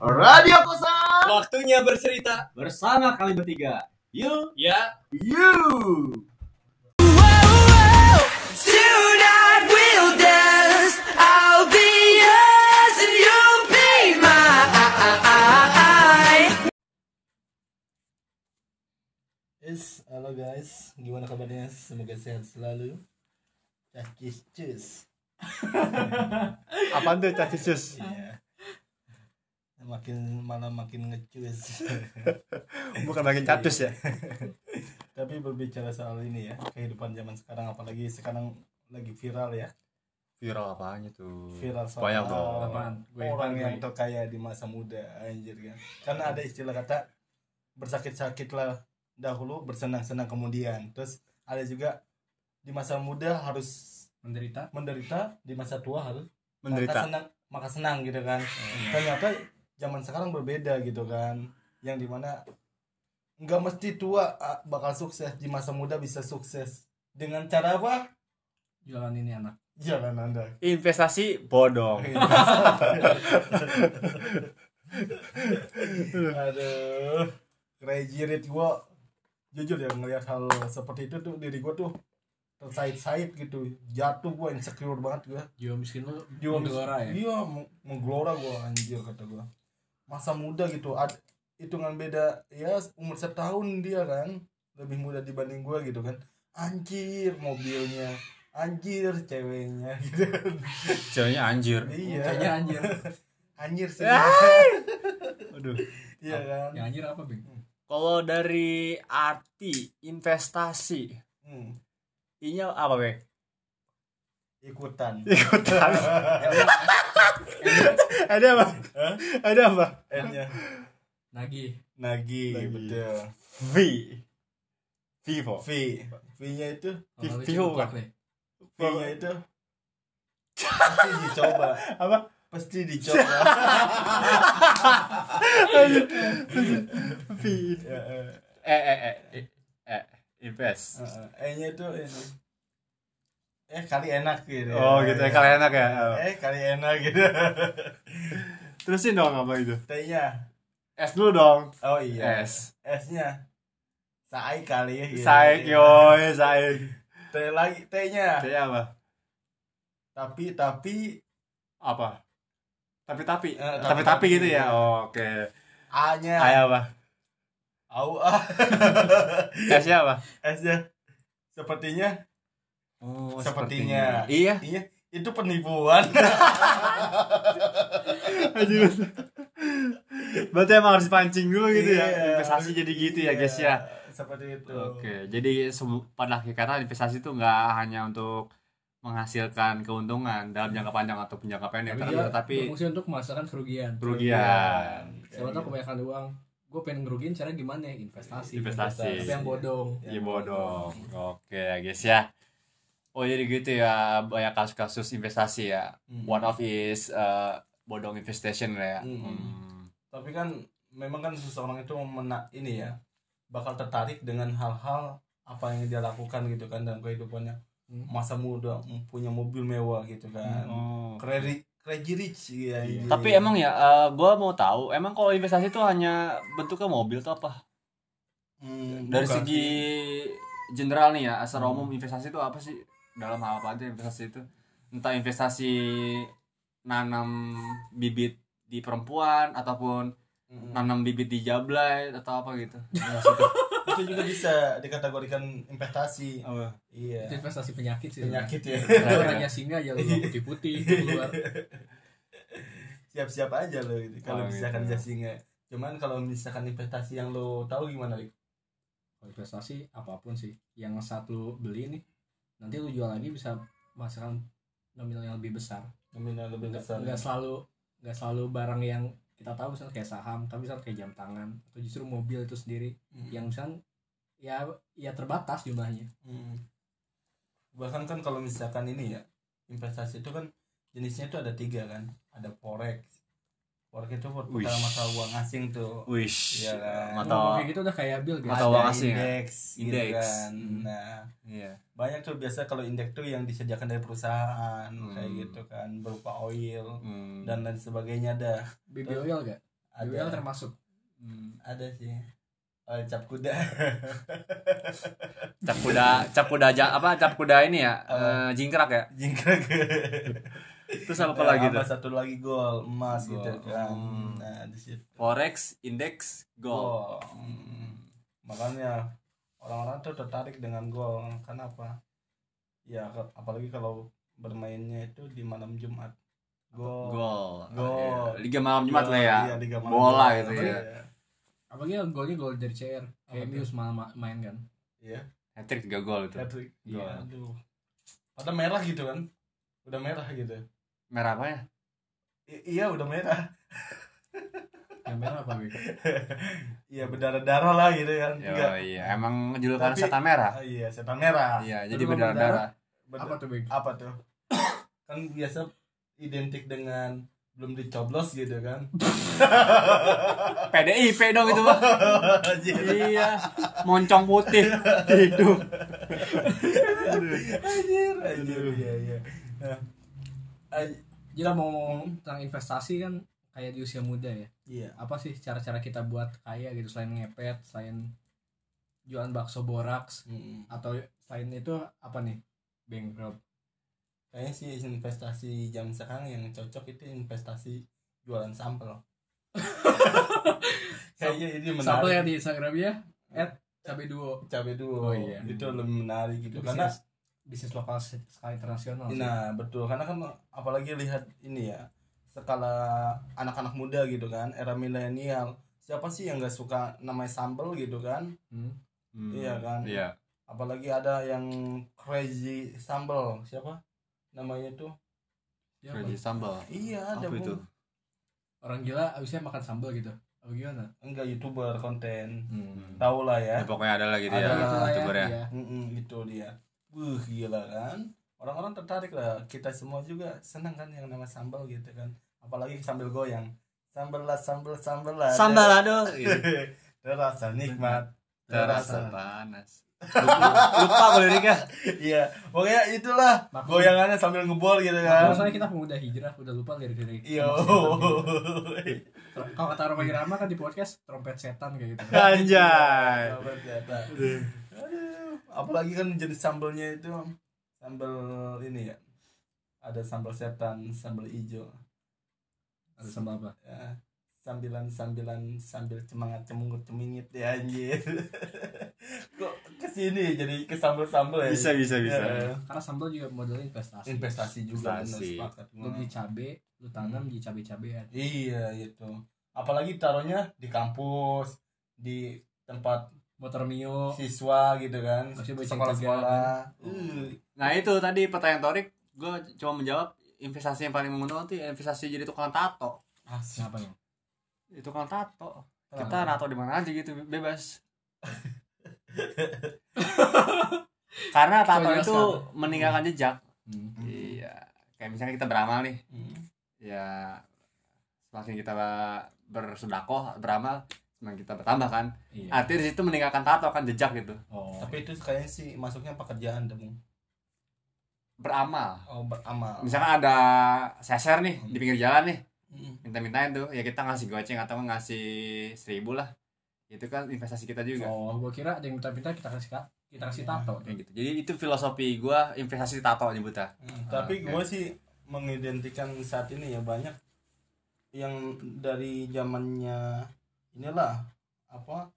Radio Kosan Waktunya bercerita. bersama kami bertiga. You, Ya, you. Tonight we'll dance. I'll be yours and you'll be mine. Yes, halo guys, gimana kabarnya? Semoga sehat selalu. Cakis cus. Apaan tuh cacisus? Iya. Makin malam makin ngecus. Bukan makin catus ya? Tapi berbicara soal ini ya, kehidupan zaman sekarang apalagi sekarang lagi viral ya. Viral apanya tuh? Viral soal Banyak? Gue orang apaan, yang terkaya di masa muda anjir kan. Karena ada istilah kata bersakit-sakit lah dahulu bersenang-senang kemudian. Terus ada juga di masa muda harus menderita. menderita, di masa tua harus maka Menderita. senang maka senang gitu kan ternyata zaman sekarang berbeda gitu kan. Yang di mana nggak mesti tua bakal sukses. Di masa muda bisa sukses. Dengan cara apa? Jalan ini anak. jalan anda. Investasi bodong. aduh. Crazy rate gua. Jujur ya ngelihat hal seperti itu tuh diri gua tuh tersait-sait gitu. Jatuh gua insecure banget gua. Jiwa miskin lu Jiwa mis- menggelora ya. Iya, meng- menggelora gua anjir kata gua. Masa muda gitu, ad, hitungan beda ya umur setahun dia kan, lebih muda dibanding gua gitu kan. Anjir mobilnya, anjir ceweknya gitu. Ceweknya anjir. iya. Kayaknya anjir. Anjir sih. Aduh. iya kan. Yang anjir apa, Bing? Kalau dari arti investasi, Hmm, inya apa be? ikutan. Ikutan. Ada apa? Hah? Ada apa? N-nya Nagih. Nagi, Nagi. betul. V. Vivo. V. V-nya itu, lu Vivo kan? V-nya itu pasti dicoba. Apa? Pasti dicoba. V. Ya, eh. Eh eh eh invest. Heeh, E-nya itu ini. Eh kali enak gitu. Oh gitu ya kalian enak ya. Eh kali enak gitu. Terusin dong apa itu? T-nya. S dulu dong. Oh iya. S. S-nya. Saik kali ya. gitu. Saik yo, saik. T lagi T-nya. Saya apa? Tapi tapi apa tapi tapi Eh, tapi tapi gitu ya oke A-nya. ayah apa Au ah. S-nya apa S-nya. Sepertinya. oh Sepertinya. iya Iya. Itu penipuan. Aduh. berarti emang harus pancing dulu gitu ya Iya. investasi jadi gitu ya guys ya Seperti itu. oke jadi pada hakikatnya investasi itu nggak hanya untuk menghasilkan keuntungan dalam jangka panjang atau jangka pendek Tapi dia tapi berfungsi untuk memasakan kerugian. kerugian Siapa tahu kebanyakan uang. Gue pengen ngerugiin cara gimana ya? Investasi. Investasi. Tapi yang bodong. Iya bodong. Oke ya guys ya. Oh jadi gitu ya banyak kasus-kasus investasi ya. Hmm. One of is uh, bodong investation lah ya. Hmm. Hmm. tapi kan memang kan seseorang itu mena ini ya bakal tertarik dengan hal-hal apa yang dia lakukan gitu kan dalam kehidupannya Hmm. masa muda punya mobil mewah gitu kan Oh. crazy crazy rich ya Iya. Tapi emang ya, uh, gua mau tahu, emang kalau investasi itu hanya bentuknya mobil tuh apa? Hmm, Dari bukan segi general nih ya, secara Hmm. umum investasi itu apa sih? Dalam hal apa aja investasi itu? Entah investasi nanam bibit di perempuan ataupun nanam bibit di jablay atau apa gitu. itu juga bisa dikategorikan investasi Apa? iya Itu investasi penyakit sih. penyakit ya Kalau tanya singa aja lu putih-putih keluar. siap-siap aja lo gitu kalau Oh, misalkan gitu. jadi nggak cuman kalau misalkan investasi yang lo tahu gimana? Kalau investasi apa pun sih. Yang saat lu beli nih, nanti lu jual lagi bisa menghasilkan nominal yang lebih besar. Nominal lebih besar nggak selalu nggak selalu barang yang kita tahu misalnya kayak saham, tapi misalnya kayak jam tangan atau justru mobil itu sendiri Hmm. yang misalnya ya ya terbatas jumlahnya. Hmm. Bahkan kan kalau misalkan ini ya investasi itu kan jenisnya itu ada tiga kan, ada forex. Forex itu buat Wish. putar mata uang asing tuh. Wish. Iya kan. Mata Ngomong kayak gitu udah kayak Bill guys. Mata uang asing ya? indeks, gitu Indeks. kan. Hmm. Nah, Iya. banyak tuh biasa kalau indeks tuh yang disediakan dari perusahaan Hmm. kayak gitu kan, berupa oil Hmm. dan lain sebagainya ada. BB oil gak? Ada termasuk Hmm. ada sih oh, cap kuda cap kuda cap kuda aja apa cap kuda ini ya eh, jingkrak ya jingkrak terus apa, apa lagi tuh? Satu lagi gol emas gitu kan. Hmm. nah di situ. Forex index gol. Gold Hmm. makanya orang-orang tuh tertarik dengan gol. Kenapa? Ya apalagi kalau bermainnya itu di malam Jumat. Gol. Gol. Gol. Iya, liga malam jumat lah ya. Iya, Liga Malam bola gitu ya. Iya. apalagi golnya gol dari CR kayak Apa Mius malah ma- main kan. Iya. Hat trick tiga gol itu. Hat-trick. Gol. Iya, aduh. Pada merah gitu kan. Udah merah gitu merah apa ya? I- iya udah merah. Yang merah apa Bek? iya berdarah-darah lah gitu kan Enggak. iya emang julukan Tapi- setan merah? Ah, iya setan merah. Iya jadi berdarah darah Ber- apa tuh Beg? apa tuh? Kan biasa identik dengan belum dicoblos gitu kan. PDIP dong itu mah Anjir. iya. Moncong putih hidup. Anjir anjir iya iya Jadi mau ngomong tentang investasi kan kayak di usia muda ya. Iya. Apa sih cara-cara kita buat kaya gitu selain ngepet selain jualan bakso boraks Mm. atau selain itu apa nih bankrupt? Kayaknya sih investasi jam sekarang yang cocok itu investasi jualan sampel. Kayaknya ini Sampai ya menarik di Instagram ya at cabe duo cabai dulu Oh, iya. itu lebih menarik gitu. Itu karena bisnis, bisnis lokal skala internasional sih. Nah betul. Karena kan apalagi lihat ini ya skala anak-anak muda gitu kan era milenial. Siapa sih yang nggak suka namanya sambel gitu kan? Hmm. Hmm, Iya kan? iya. Apalagi ada yang crazy sambel. Siapa? Namanya tuh? Ya, apa? crazy sambal iya ada apa Bu. itu? Orang gila abisnya makan sambal gitu. Apa gimana? Enggak youtuber konten. Hmm. tahu lah ya. Ya, pokoknya ada lah gitu ya Ada lah, Itulah youtuber ya. ya. Mm-mm, itu dia Wuh gila kan? Orang-orang tertarik lah. Kita semua juga senang kan yang nama sambal gitu kan. Apalagi sambil goyang. Sambal lah sambal sambal lah sambal aduh gitu. terasa nikmat. Terasa panas. Lupa, lupa gue liriknya iya. Pokoknya itulah Maklum. goyangannya sambil ngebor gitu kan. Soalnya kita pemuda hijrah udah lupa lirik-lirik iya. kalau kata Roma Irama kan di podcast trompet setan kayak gitu. Anjay. Aduh. Apalagi kan jenis sambelnya itu sambel ini ya. Ada sambal setan sambal hijau. Ada sambal apa? Ya, sambilan sambilan sambil semangat cemungut cemingit ya anjir. Kok ke sini jadi ke sambal sambal ya? Bisa bisa bisa. Ya, karena sambal juga modelnya investasi. Investasi juga Investasi. lu beli cabe lu tanam di cabe-cabean. Iya itu apalagi taruhnya di kampus di tempat motor mio. Siswa gitu kan. Masih bonceng sekolah-sekolah. tiga, Uh, nah itu tadi pertanyaan Torik. Gue cuma menjawab investasi yang paling menguntungkan tuh ya investasi jadi tukang tato. Asik. siapa yang? Itu tukang tato. Kita nato di mana aja gitu bebas. Karena tato itu jelaskan. meninggalkan jejak. Hmm. iya. Kayak misalnya kita beramal nih. Hmm. ya semakin kita bersudakoh beramal semakin kita bertambah kan. Iya. Artinya di situ meninggalkan tato kan jejak gitu. Oh tapi itu kayaknya sih masuknya pekerjaan dong beramal. Oh beramal. Misalkan ada seser nih di pinggir jalan nih. Hmm. minta-mintain tuh ya kita ngasih goceng atau ngasih seribu lah. Itu kan investasi kita juga. Oh gua kira ada yang minta-minta kita kasih ka- kita kasih tato. kayak gitu. Jadi itu filosofi gua investasi tato nyebutnya. Hmm, tapi oke. gue sih mengidentikan saat ini ya banyak yang dari zamannya inilah apa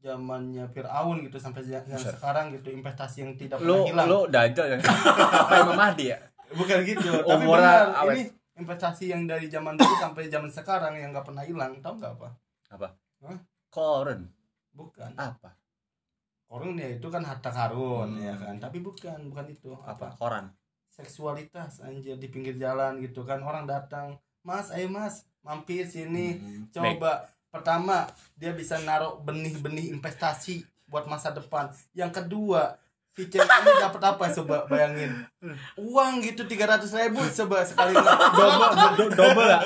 zamannya Fir'aun gitu sampai yang sekarang gitu investasi yang tidak lu pernah hilang. lu dajal ya? Apa Imam Mahdi ya? Bukan gitu. Tapi benar awet. ini investasi yang dari zaman dulu sampai zaman sekarang yang nggak pernah hilang tahu nggak apa? Koren bukan. Apa? Orang ya itu kan harta karun Hmm. ya kan? Tapi bukan bukan itu. Apa? Koran. Seksualitas anjir di pinggir jalan gitu kan. Orang datang mas ayo mas mampir sini Hmm, baik. Pertama dia bisa naruh benih-benih investasi buat masa depan. Yang kedua si cewek ini dapat apa coba bayangin. Uang gitu tiga ratus ribu coba sekali double double ya?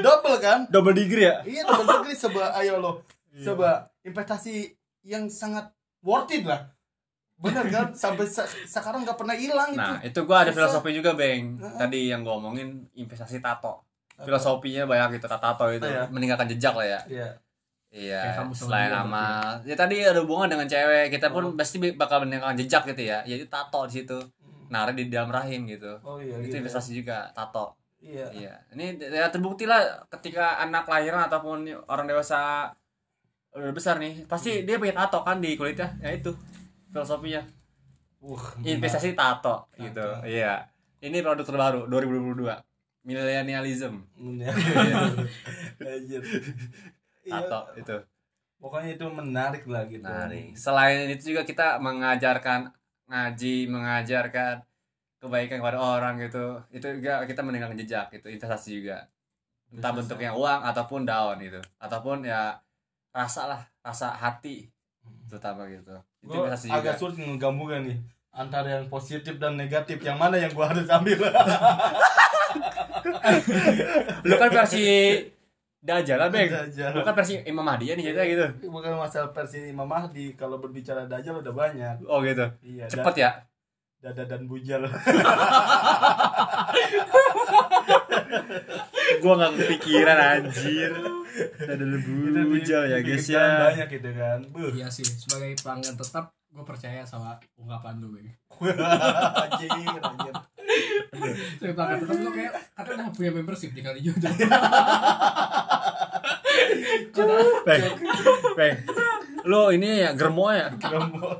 double kan? Double degree ya? Iya double degree coba ayo lo. Coba investasi yang sangat worth it lah. Bener kan? Sampai se- sekarang nggak pernah hilang nah itu. itu gua ada filosofi juga beng. Tadi yang gua omongin investasi tato filosofinya banyak gitu tato itu. Iya. meninggalkan jejak lah ya. Iya. iya sama selain amal ya tadi ada hubungan dengan cewek kita pun Oh. pasti bakal meninggalkan jejak gitu ya. Jadi tato di situ. Naruh di dalam rahim gitu. Oh iya itu gitu. investasi juga tato. Iya. iya. Ini ya terbukti lah ketika anak lahiran ataupun orang dewasa udah besar nih pasti dia punya tato kan di kulitnya. Ya itu filosofinya. Uh, investasi tato gitu. Tato. iya. Ini produk terbaru 2022 millennialism. Iya. Iya. tato itu. Pokoknya itu menarik lah gitu. menarik. Selain itu juga kita mengajarkan ngaji mengajarkan kebaikan kepada orang gitu. Itu juga kita meninggalkan jejak itu investasi juga. Entah Investasi. bentuknya uang ataupun daun gitu. Ataupun ya rasa lah rasa hati terutama gitu. Itu Gue investasi juga. agak sulit ngegabungkan nih antara yang positif dan negatif. Yang mana yang gua harus ambil lu kan versi Dajjal lah beng. Dajjal. lu kan versi Imam Mahdi ya nih ceritanya gitu. Bukan masalah versi Imam Mahdi kalau berbicara Dajjal udah banyak. Oh gitu. Iya cepet ya? Da- dada dan bujal. Gua nggak kepikiran anjir. Ada lebu bujal ya guys ya. banyak gitu kan. Buh. Iya sih, sebagai pelanggan tetap gue percaya sama ungkapan lu, Bang. anjir anjir Sebagai pelanggan tetap lu kayak katanya udah punya membership di kali jodoh. Beng, beng, lu ini ya germo ya Gerombo.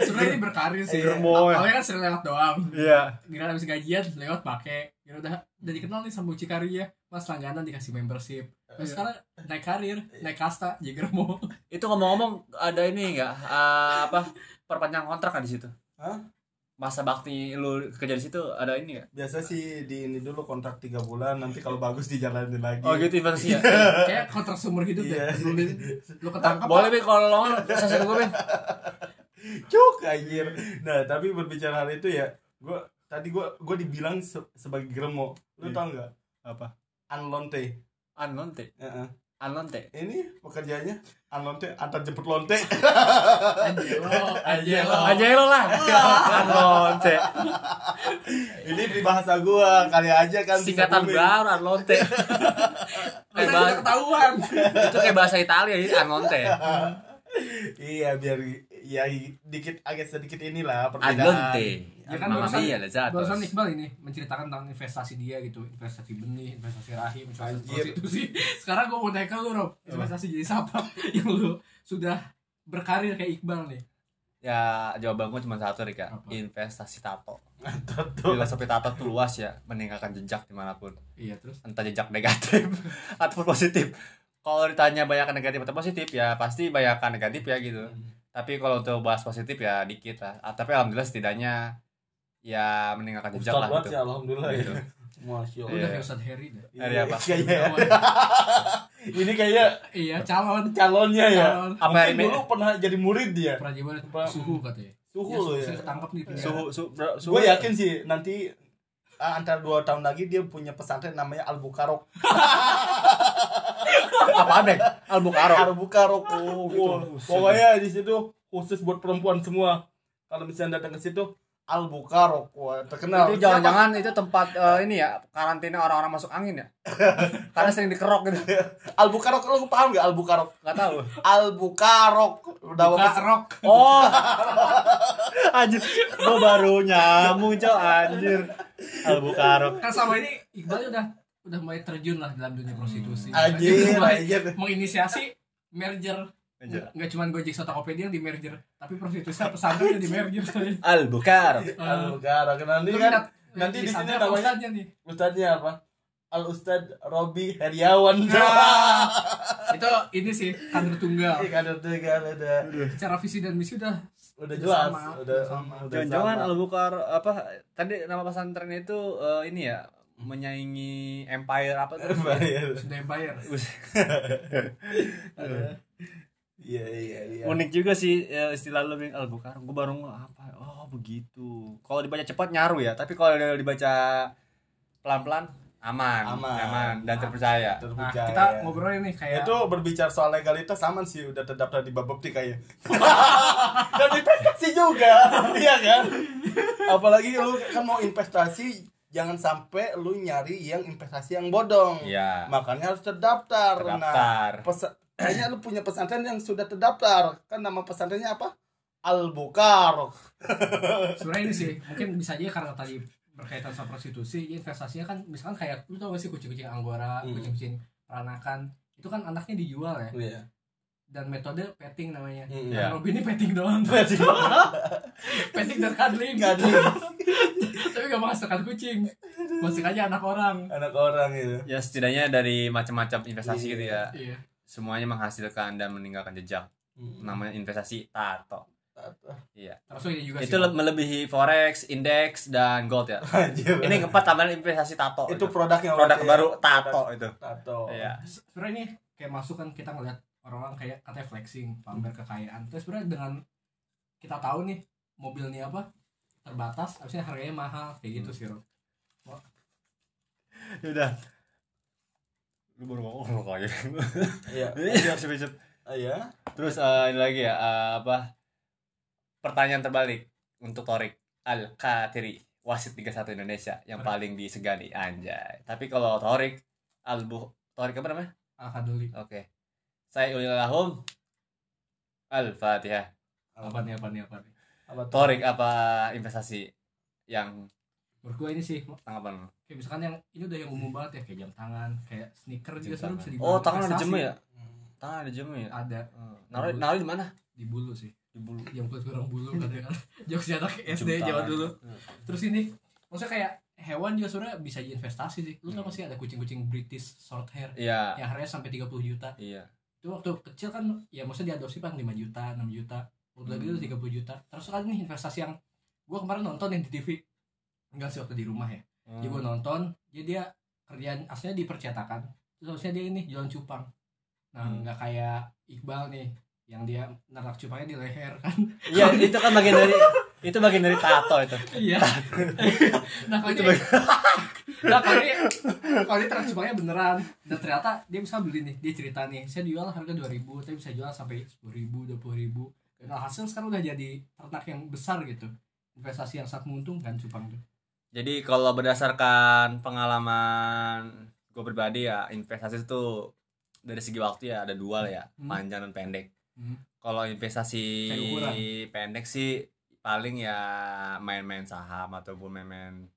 Sebenarnya ini berkarir sih. Germo. Awalnya kan sering lewat doang. iya Kira habis gajian lewat pakai. Kira udah udah dikenal nih sama Mucikari ya. Mas langganan dikasih membership. Terus sekarang naik karir, naik kasta, jadi germo. itu ngomong-ngomong ada ini enggak apa? Perpanjang kontrak kan di situ? Hah? masa bakti lu kerja di situ ada ini enggak biasa sih di ini dulu kontrak tiga bulan nanti kalau bagus dijalanin lagi. Oh gitu investasi ya? Kayak kontrak seumur hidup Iya. deh. Lu, lu ketangkap boleh be kalau lo saya gue be cuk anjir. Nah tapi berbicara hal itu ya gua tadi gua gua dibilang se- sebagai gremo. Lu Iya. tau nggak? Apa unlonte anlonte? Heeh. anlonte? Ini pekerjaannya unlonte antar jemput lonte. Angelo, Angelo. aja lo lah. Anlonte. Ini di bahasa gua kali aja kan singkatan baru anlonte. Kayak bahasa ketahuan. itu kayak bahasa Italia jadi anlonte iya biar ya dikit agak sedikit inilah perbedaan Ya kan Mamma barusan- mia, Lezatos. Barusan Iqbal ini menceritakan tentang investasi dia gitu, investasi benih, investasi rahim, investasi prostitusi. Sekarang gue mau tanya ke lu, Rob, investasi jadi siapa yang lu sudah berkarir kayak Iqbal nih? ya jawaban gue cuma satu Rika Apa? investasi tato Tato. filosofi tato tuh luas ya meninggalkan jejak di mana pun Iya terus. entah jejak negatif ataupun positif kalau ditanya banyak negatif atau positif ya pasti banyak negatif ya gitu tapi kalau untuk bahas positif ya dikit lah Ah, tapi alhamdulillah setidaknya ya meninggalkan jejak lah gitu. sih alhamdulillah Gitu. ya Masya Allah Iya. udah kayak Ustadz Harry dah. Hari apa? Kayaknya ini kayak Iya, calon. calonnya ya. Calon. Apa Mungkin ini? dulu pernah jadi murid dia. Pernah jadi Apa? suhu katanya. Suhu Ya, lo ya. ketangkap nih suhu suhu, suhu Gue yakin sih nanti ah, antara dua tahun lagi dia punya pesantren namanya Al Bukarok. apa deh albukaro Al Bukarok. Oh, gitu. Pokoknya di situ khusus buat perempuan semua. Kalau misalnya datang ke situ Al Bukarok. Wah, terkenal. itu jangan-jangan itu tempat eh, ini ya karantina orang-orang masuk angin ya karena sering dikerok gitu Siapa? Al Bukarok lo paham gak Al Bukarok? nggak tahu Al Bukarok. Udah Buka apa? rok. oh anjir gua baru nyambung cow anjir albukaro Kan sama ini Iqbal udah udah mulai terjun lah dalam dunia prostitusi. Anjir, Dia mulai anjir. menginisiasi merger Anjir. nggak cuma Gojek Tokopedia yang di merger tapi prostitusi pesantren yang di merger albukaro Al Bukarok. Nanti kan nanti di sini namanya nih Ustadznya apa? Al Ustad Robi Heriawan. itu ini sih kader tunggal Iya, kader kan ada secara visi dan misi udah udah Udah jelas, sama, udah sama. udah jangan-jangan sama. albukaro apa tadi nama pesantren itu eh, ini ya menyaingi empire apa tuh? Bayar. sudah bayar Iya iya iya. unik juga sih eh, istilah lu Bing, albukaro gue baru apa oh begitu. Kalau dibaca cepat nyaru ya. Tapi kalau dibaca pelan-pelan aman. Aman. dan terpercaya. Nah kita ngobrol ini kayak itu berbicara soal legalitas aman sih. Udah terdaftar di Bapepti kayaknya. Dan investasi juga, iya kan? Apalagi lu kan mau investasi jangan sampai lu nyari yang investasi yang bodong Iya. makanya harus terdaftar, nah Terdaftar. pesa- kayaknya lu punya pesantren yang sudah terdaftar kan nama pesantrennya apa Al Bukar sebenarnya ini sih mungkin bisa aja karena tadi berkaitan sama prostitusi ya investasinya kan misalkan kayak lu tau gak sih kucing-kucing anggora Hmm. kucing-kucing peranakan itu kan anaknya dijual ya Iya. Dan metode petting namanya Hmm. Iya. Robin ini petting doang petting dan cuddling tapi gak menghasilkan kucing masuk aja anak orang anak orang itu Ya setidaknya dari macam-macam investasi Iya. gitu ya. iya Semuanya menghasilkan dan meninggalkan jejak. Namanya investasi tato. Iya. terus ini juga Itu sih le- melebihi forex, indeks dan gold ya. Anjir. Ini keempat tambahan investasi tato. itu produknya produk berarti ya. baru tato itu. tato Iya. sebenarnya ini kayak masuk kan kita ngeliat orang-orang kayak katanya flexing pamer kekayaan terus sebenarnya dengan kita tahu nih mobilnya apa terbatas harusnya harganya mahal kayak gitu sih Rob Udah. Lu baru ngomong kok ya. iya Siap, siap. Ah, iya Terus eh, ini lagi ya eh, apa? Pertanyaan terbalik untuk Torik Al Katiri wasit Liga 1 Indonesia yang paling disegani anjay. Tapi kalau Torik Al Bu Torik apa namanya? Alhamdulillah Oke. Saya ulil lahum Al-Fatihah. apa nih apa nih apa nih apa? Torik apa investasi yang menurut gue ini sih tanggapan kayak misalkan yang ini udah yang umum banget ya kayak jam tangan kayak sneaker juga tangan. bisa dibilang Oh, tangan ada jemu ya? Hmm. Tangan ada jemu ya? ada Hmm. Naruh naruh di mana? di bulu sih Di bulu. yang kulit kurang bulu katanya kan jokes anak SD zaman tangan. dulu terus ini maksudnya kayak hewan juga sebenarnya bisa jadi investasi sih lu tau sih ada kucing-kucing British short hair Iya. yang harganya sampai 30 juta Iya. Itu waktu kecil kan ya maksudnya diadopsi kan 5 juta 6 juta udah Hmm. gitu 30 juta terus kan nih investasi yang gua kemarin nonton yang di TV enggak sih waktu di rumah ya jadi Hmm. gua nonton jadi dia kerjaan aslinya di percetakan terus harusnya dia ini jualan cupang nah Hmm. nggak kayak Iqbal nih yang dia narak cupangnya di leher kan Iya, itu kan bagian dari itu bagian dari tato itu. iya nah kalau dia nah kalau dia kalau dia ternak cupangnya beneran dan ternyata dia bisa beli nih dia cerita nih saya jual harga 2000 tapi bisa jual sampai 10000 20000 dan hasil sekarang udah jadi ternak yang besar gitu investasi yang sangat menguntungkan cupang tuh Jadi kalau berdasarkan pengalaman gue pribadi ya investasi itu dari segi waktu ya ada dua lah ya Hmm. panjang dan pendek. Hmm. Kalau investasi pendek sih paling ya main-main saham ataupun main-main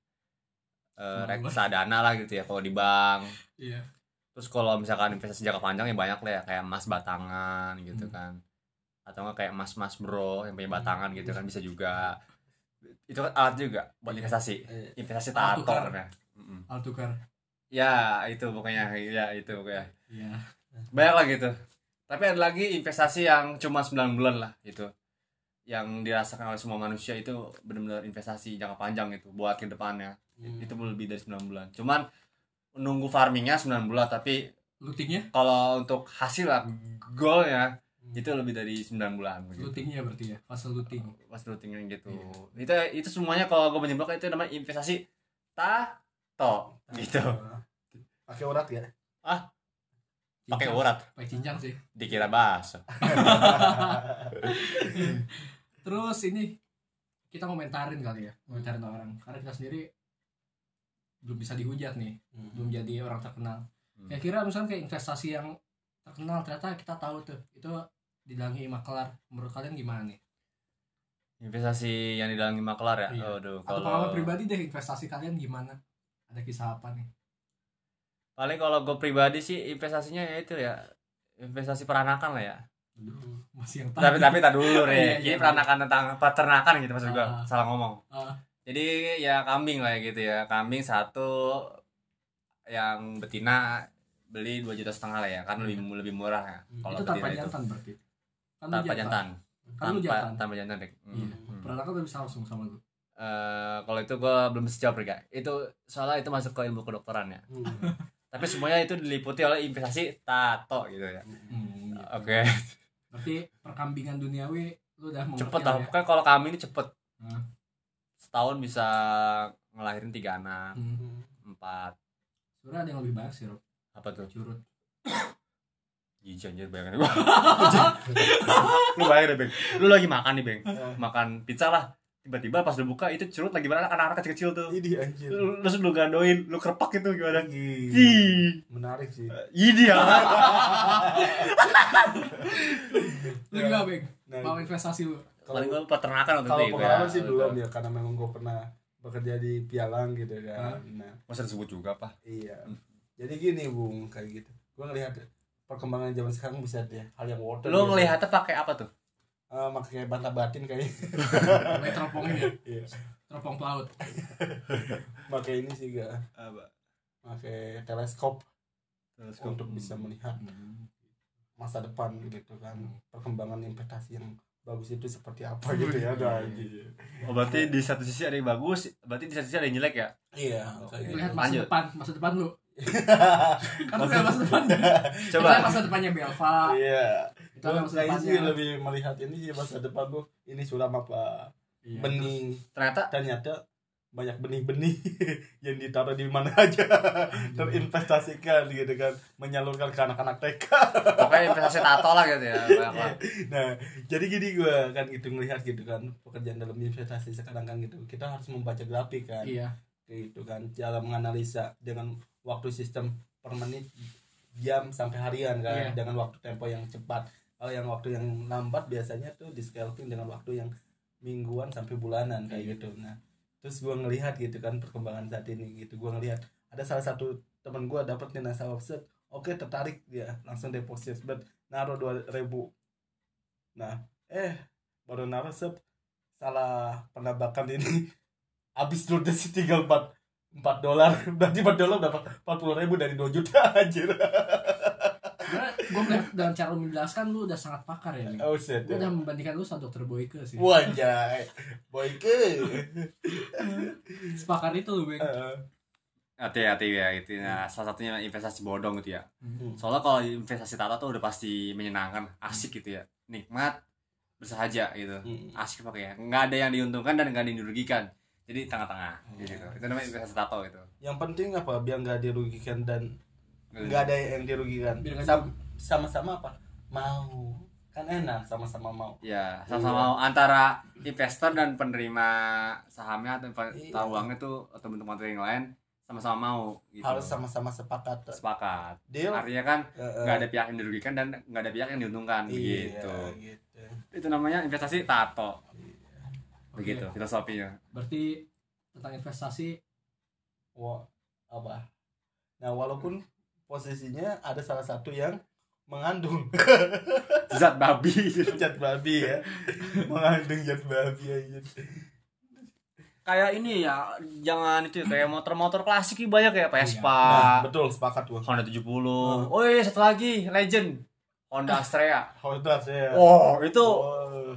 Oh, reksadana lah gitu ya kalau di bank. iya Terus kalau misalkan investasi jangka panjang ya banyak lah ya kayak emas batangan gitu Hmm. kan. Atau enggak kayak emas-emas bro yang punya Hmm. batangan gitu kan bisa juga. Itu kan alat juga buat Iya. investasi. Iya. Investasi Alat tato tukar. namanya. Mm-mm. altukar Ya itu pokoknya ya itu pokoknya. iya Banyak lah gitu. Tapi ada lagi investasi yang cuma 9 bulan lah gitu. Yang dirasakan oleh semua manusia itu benar-benar investasi jangka panjang gitu buat ke depannya. Hmm. Itu lebih dari 9 bulan. Cuman nunggu farmingnya 9 bulan tapi lootingnya kalau untuk hasil lah goalnya itu lebih dari 9 bulan begitu. lootingnya berarti ya fase looting Pas routingnya gitu. Iya. Itu itu semuanya kalau gue menyimpulkan itu namanya investasi tato gitu. pakai urat ya Pakai urat. Pakai cincang sih. Dikira bakso. terus ini kita komentarin kali ya komentarin orang. Karena kita sendiri belum bisa dihujat nih belum jadi orang terkenal. Hmm. kira-kira misalnya kayak investasi yang terkenal ternyata kita tahu tuh itu didalangi maklar menurut kalian gimana nih? Investasi yang didalangi maklar ya. Iya. Aduh, atau kalau pengalaman pribadi deh investasi kalian gimana? Ada kisah apa nih paling kalau gue pribadi sih investasinya ya itu ya investasi peranakan lah ya. masih yang Tapi tapi tak dulu Iya, deh. iya, Ini iya. peranakan tentang peternakan gitu maksud gue. Ah. Salah ngomong. Ah. Jadi ya kambing lah ya gitu ya. Kambing satu yang betina beli dua juta setengah lah ya kan lebih lebih murah ya kalau itu tanpa betina itu jantan berarti kan tanpa jantan. jantan kan tanpa jantan tanpa jantan deh Hmm, iya hmm. peranakan bisa langsung sama lu Eh, kalau itu gue belum sejauh ya itu soalnya itu masuk ke ilmu kedokteran ya tapi semuanya itu diliputi oleh investasi tato gitu ya. Hmm, gitu. oke. Berarti perkambingan duniawi lu udah cepet lah ya. kan kalau kami ini cepet. Hmm. setahun bisa ngelahirin tiga anak. Hmm. empat. Sebenarnya ada yang lebih banyak sih Rob. Apa tuh? Curut. Jijik anjir bayangin gua. Lu bayangin deh beng? Lu lagi makan nih beng. Makan pizza lah tiba-tiba pas lu buka itu curut lagi mana anak-anak kecil-kecil tuh. Ini anjir. Lu, terus lu gandoin lu kerpak itu gimana? Ih, Ih, menarik sih. Ini ya? Lu gimana, Bang? Nah, Mau investasi lu? paling gue peternakan waktu kalau itu pengalaman ya, sih gitu. belum ya karena memang gue pernah bekerja di pialang gitu kan. Nah. Masa disebut juga apa iya. Jadi gini bung kayak gitu. Gue ngelihat perkembangan zaman sekarang bisa deh hal yang water lu ngelihatnya pakai apa tuh uh, pakai banta batin kayaknya. Teropong ini, iya. Teropong pelaut. pakai ini sih gak apa? Pakai teleskop untuk bisa melihat masa depan gitu kan. Perkembangan investasi yang bagus itu seperti apa gitu ya ada oh berarti di satu sisi ada yang bagus berarti di satu sisi ada yang jelek ya? Iya kayak gitu. Lihat masa Lanjut. depan, masa depan lu. Kan lihat masa depan. coba. Masa depannya Belva. iya Masa kayaknya sih lebih melihat ini sih masa depan tuh ini suram apa Iya, bening. ternyata ternyata banyak benih-benih yang ditaruh di mana aja. Terinvestasikan gitu kan menyalurkan ke anak-anak TK pokoknya investasi tato lah gitu ya banyak nah jadi gini gue kan gitu ngelihat gitu kan pekerjaan dalam investasi sekarang kan gitu. Kita harus membaca grafik kan. Iya. gitu kan cara menganalisa dengan waktu sistem per menit jam sampai harian kan. Iya. dengan waktu tempo yang cepat kalau yang waktu yang lambat biasanya tuh di scalping dengan waktu yang mingguan sampai bulanan kayak gitu. Nah terus gue ngelihat gitu kan perkembangan saat ini gitu. Gue ngelihat ada salah satu teman gue dapat nih nasabah set oke tertarik dia langsung deposit bet naruh dua ribu. Nah eh baru naruh set salah penabakan ini. Habis ludes tinggal empat empat dolar. Berarti empat dolar dapat empat puluh ribu dari dua juta anjir gue melihat dalam cara lu menjelaskan lu udah sangat pakar ya. Bang. oh shit Gue udah membandingkan lu sama dokter Boyke sih. wajah boyke Sepakar itu lu, Bang. Eh, hati-hati ya itu nah salah satunya investasi bodong gitu ya Hmm. soalnya kalau investasi tato tuh udah pasti menyenangkan asik gitu ya nikmat bersahaja gitu Hmm. asik pakai nggak ada yang diuntungkan dan nggak ada yang dirugikan jadi tengah-tengah Hmm. gitu itu namanya investasi tato gitu yang penting apa biar nggak dirugikan dan nggak ada yang dirugikan nggak sama-sama apa? Mau. Kan enak sama-sama mau. Ya sama-sama antara investor dan penerima sahamnya atau Iya. tahu uangnya tuh atau bentuk-bentuk yang lain sama-sama mau gitu. Harus sama-sama sepakat. Sepakat. Deal? Artinya kan Eh, eh, nggak ada pihak yang dirugikan dan nggak ada pihak yang diuntungkan iya, gitu gitu. Itu namanya investasi tato. Oke. begitu filosofinya. Berarti tentang investasi Wah, apa? Nah walaupun posisinya ada salah satu yang mengandung. Zat babi. Zat babi ya. Mengandung zat babi aja. Kayak ini ya jangan itu ya, kayak motor-motor klasik ini banyak ya nah, Vespa betul sepakat gua. Honda 70 oh iya satu lagi legend. Honda Astrea. Honda saya oh itu Oh,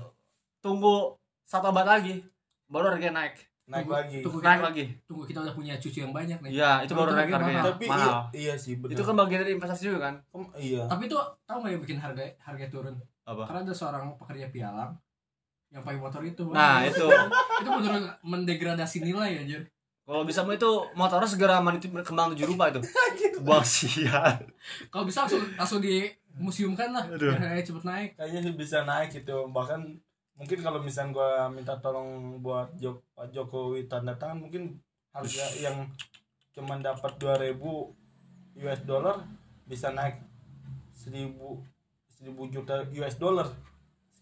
tunggu satu abad lagi baru harganya naik naik Tunggu- lagi. tunggu naik kita, lagi. tunggu kita udah punya cucu yang banyak nih. iya itu baru Itu naik harganya. tapi mahal. iya, iya sih benar itu kan bagian dari investasi juga kan? Em- iya. Tapi itu tahu nggak yang bikin harga harga turun? apa? Karena ada seorang pekerja pialang yang pakai motor itu. nah itu. Itu benar mendegradasi nilai anjir. kalau bisa mah itu motornya segera mandi kembang tujuh rupa itu. Buang sial. Kalau bisa langsung langsung di museumkan lah Aduh. harganya cepet naik. kayaknya bisa naik gitu bahkan mungkin kalau misalnya gua minta tolong buat Jok Pak Jokowi tanda tangan mungkin harga yang cuma dapat 2000 US dollar bisa naik 1000 1000 juta US dollar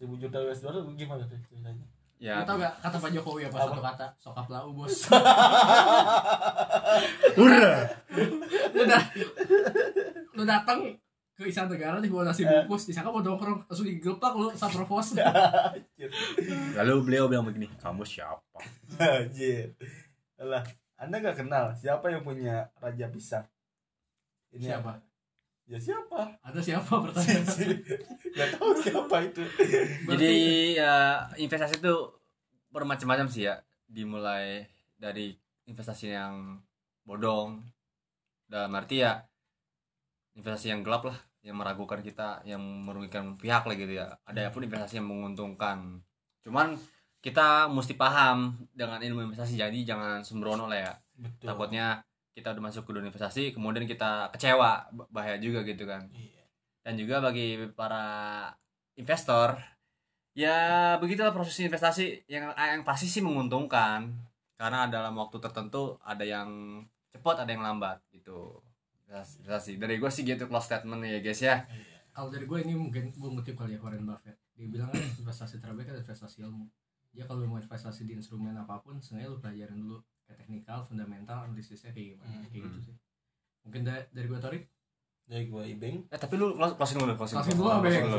1000 juta US dollar gimana tuh ceritanya ya Lu tau gak kata Pak Jokowi apa, Apa? satu kata? Sokap lau bos. Hurra! lu dah lu datang ke istana negara nih bawa nasi bungkus disangka mau nongkrong langsung digepak lu saprovos lalu beliau bilang begini kamu siapa Anjir. Lah, Anda nggak kenal siapa yang punya raja pisang? Ini siapa apa? Ya siapa? ada siapa pertanyaan Gak tahu siapa itu. Jadi ya investasi itu bermacam-macam sih ya. Dimulai dari investasi yang bodong dalam arti ya investasi yang gelap lah, yang meragukan kita, yang merugikan pihak lah gitu ya. Ada pun investasi yang menguntungkan. Cuman kita mesti paham dengan ilmu investasi jadi jangan sembrono lah ya. Betul. Takutnya kita udah masuk ke dunia investasi kemudian kita kecewa bahaya juga gitu kan Iya. dan juga bagi para investor ya begitulah proses investasi yang yang pasti sih menguntungkan karena dalam waktu tertentu ada yang cepat ada yang lambat gitu investasi dari gue sih gitu close statement ya guys ya. Kalau dari gue ini mungkin gue ngutip kali ya Warren Buffett. Dia bilang kan investasi terbaik adalah investasi ilmu. Ya kalau mau investasi di instrumen apa pun sebenarnya lu pelajarin dulu kayak teknikal fundamental analisisnya kayak gimana. Hmm. kayak gitu sih. Mungkin da- dari gue Torik Dari gua Ibeng. eh tapi lu close- closing dulu closing, Closing dulu. Closing dulu,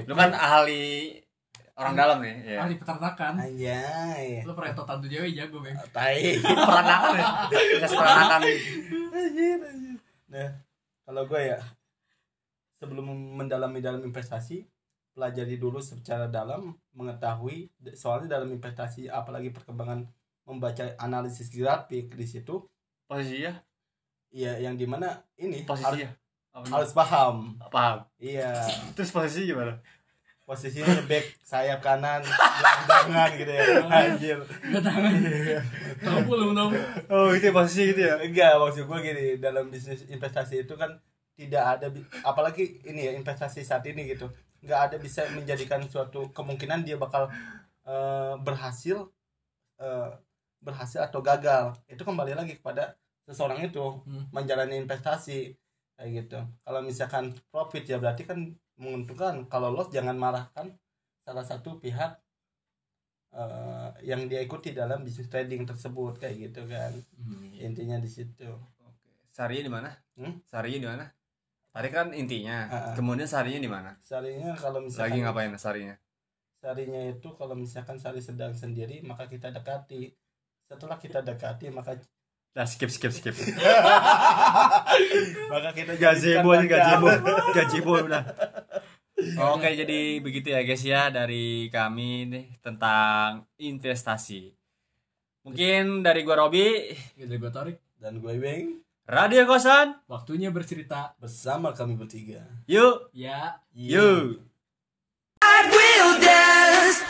lu kan ahli orang dalam nih ya ahli peternakan. Anjay. lu pernah tantu jawa jago bang Tai. peranakan ya? Investasi peranakan anjir, anjir. Nah, kalau gue ya sebelum mendalami dalam investasi, pelajari dulu secara dalam, mengetahui soalnya dalam investasi apalagi perkembangan membaca analisis grafik di situ, posisi ya? ya yang di mana ini harus, posisi ya harus paham. paham. Iya, terus posisi gimana posisinya back sayap kanan, gelandangan gitu ya. Anjir. Tahu belum tahu oh itu posisi gitu ya Enggak, maksud gue gini, dalam bisnis investasi itu kan tidak ada apalagi ini ya investasi saat ini gitu. nggak ada bisa menjadikan suatu kemungkinan dia bakal eh, berhasil eh, berhasil atau gagal. Itu kembali lagi kepada seseorang itu Hmm. menjalani investasi kayak gitu. Kalau misalkan profit ya berarti kan menguntungkan. Kalau loss jangan marahkan salah satu pihak eh, yang dia ikuti dalam bisnis trading tersebut kayak gitu kan Hmm, intinya di situ Sarinya di mana? Hmm? Sarinya di mana? Tadi kan intinya. Ah. Kemudian sarinya di mana? sarinya kalau misalkan Lagi ngapain sarinya? sarinya itu kalau misalkan sari sedang sendiri maka kita dekati setelah kita dekati maka Nah, skip skip skip. maka kita gazebo aja gazebo. pacar. Gazebo udah. Oke, jadi begitu ya guys ya dari kami nih tentang investasi. Mungkin dari gua Robi, dari gue Torik dan gue Weng Radio Kosan. waktunya bercerita bersama kami bertiga Yuk, ya yuk. I will dance.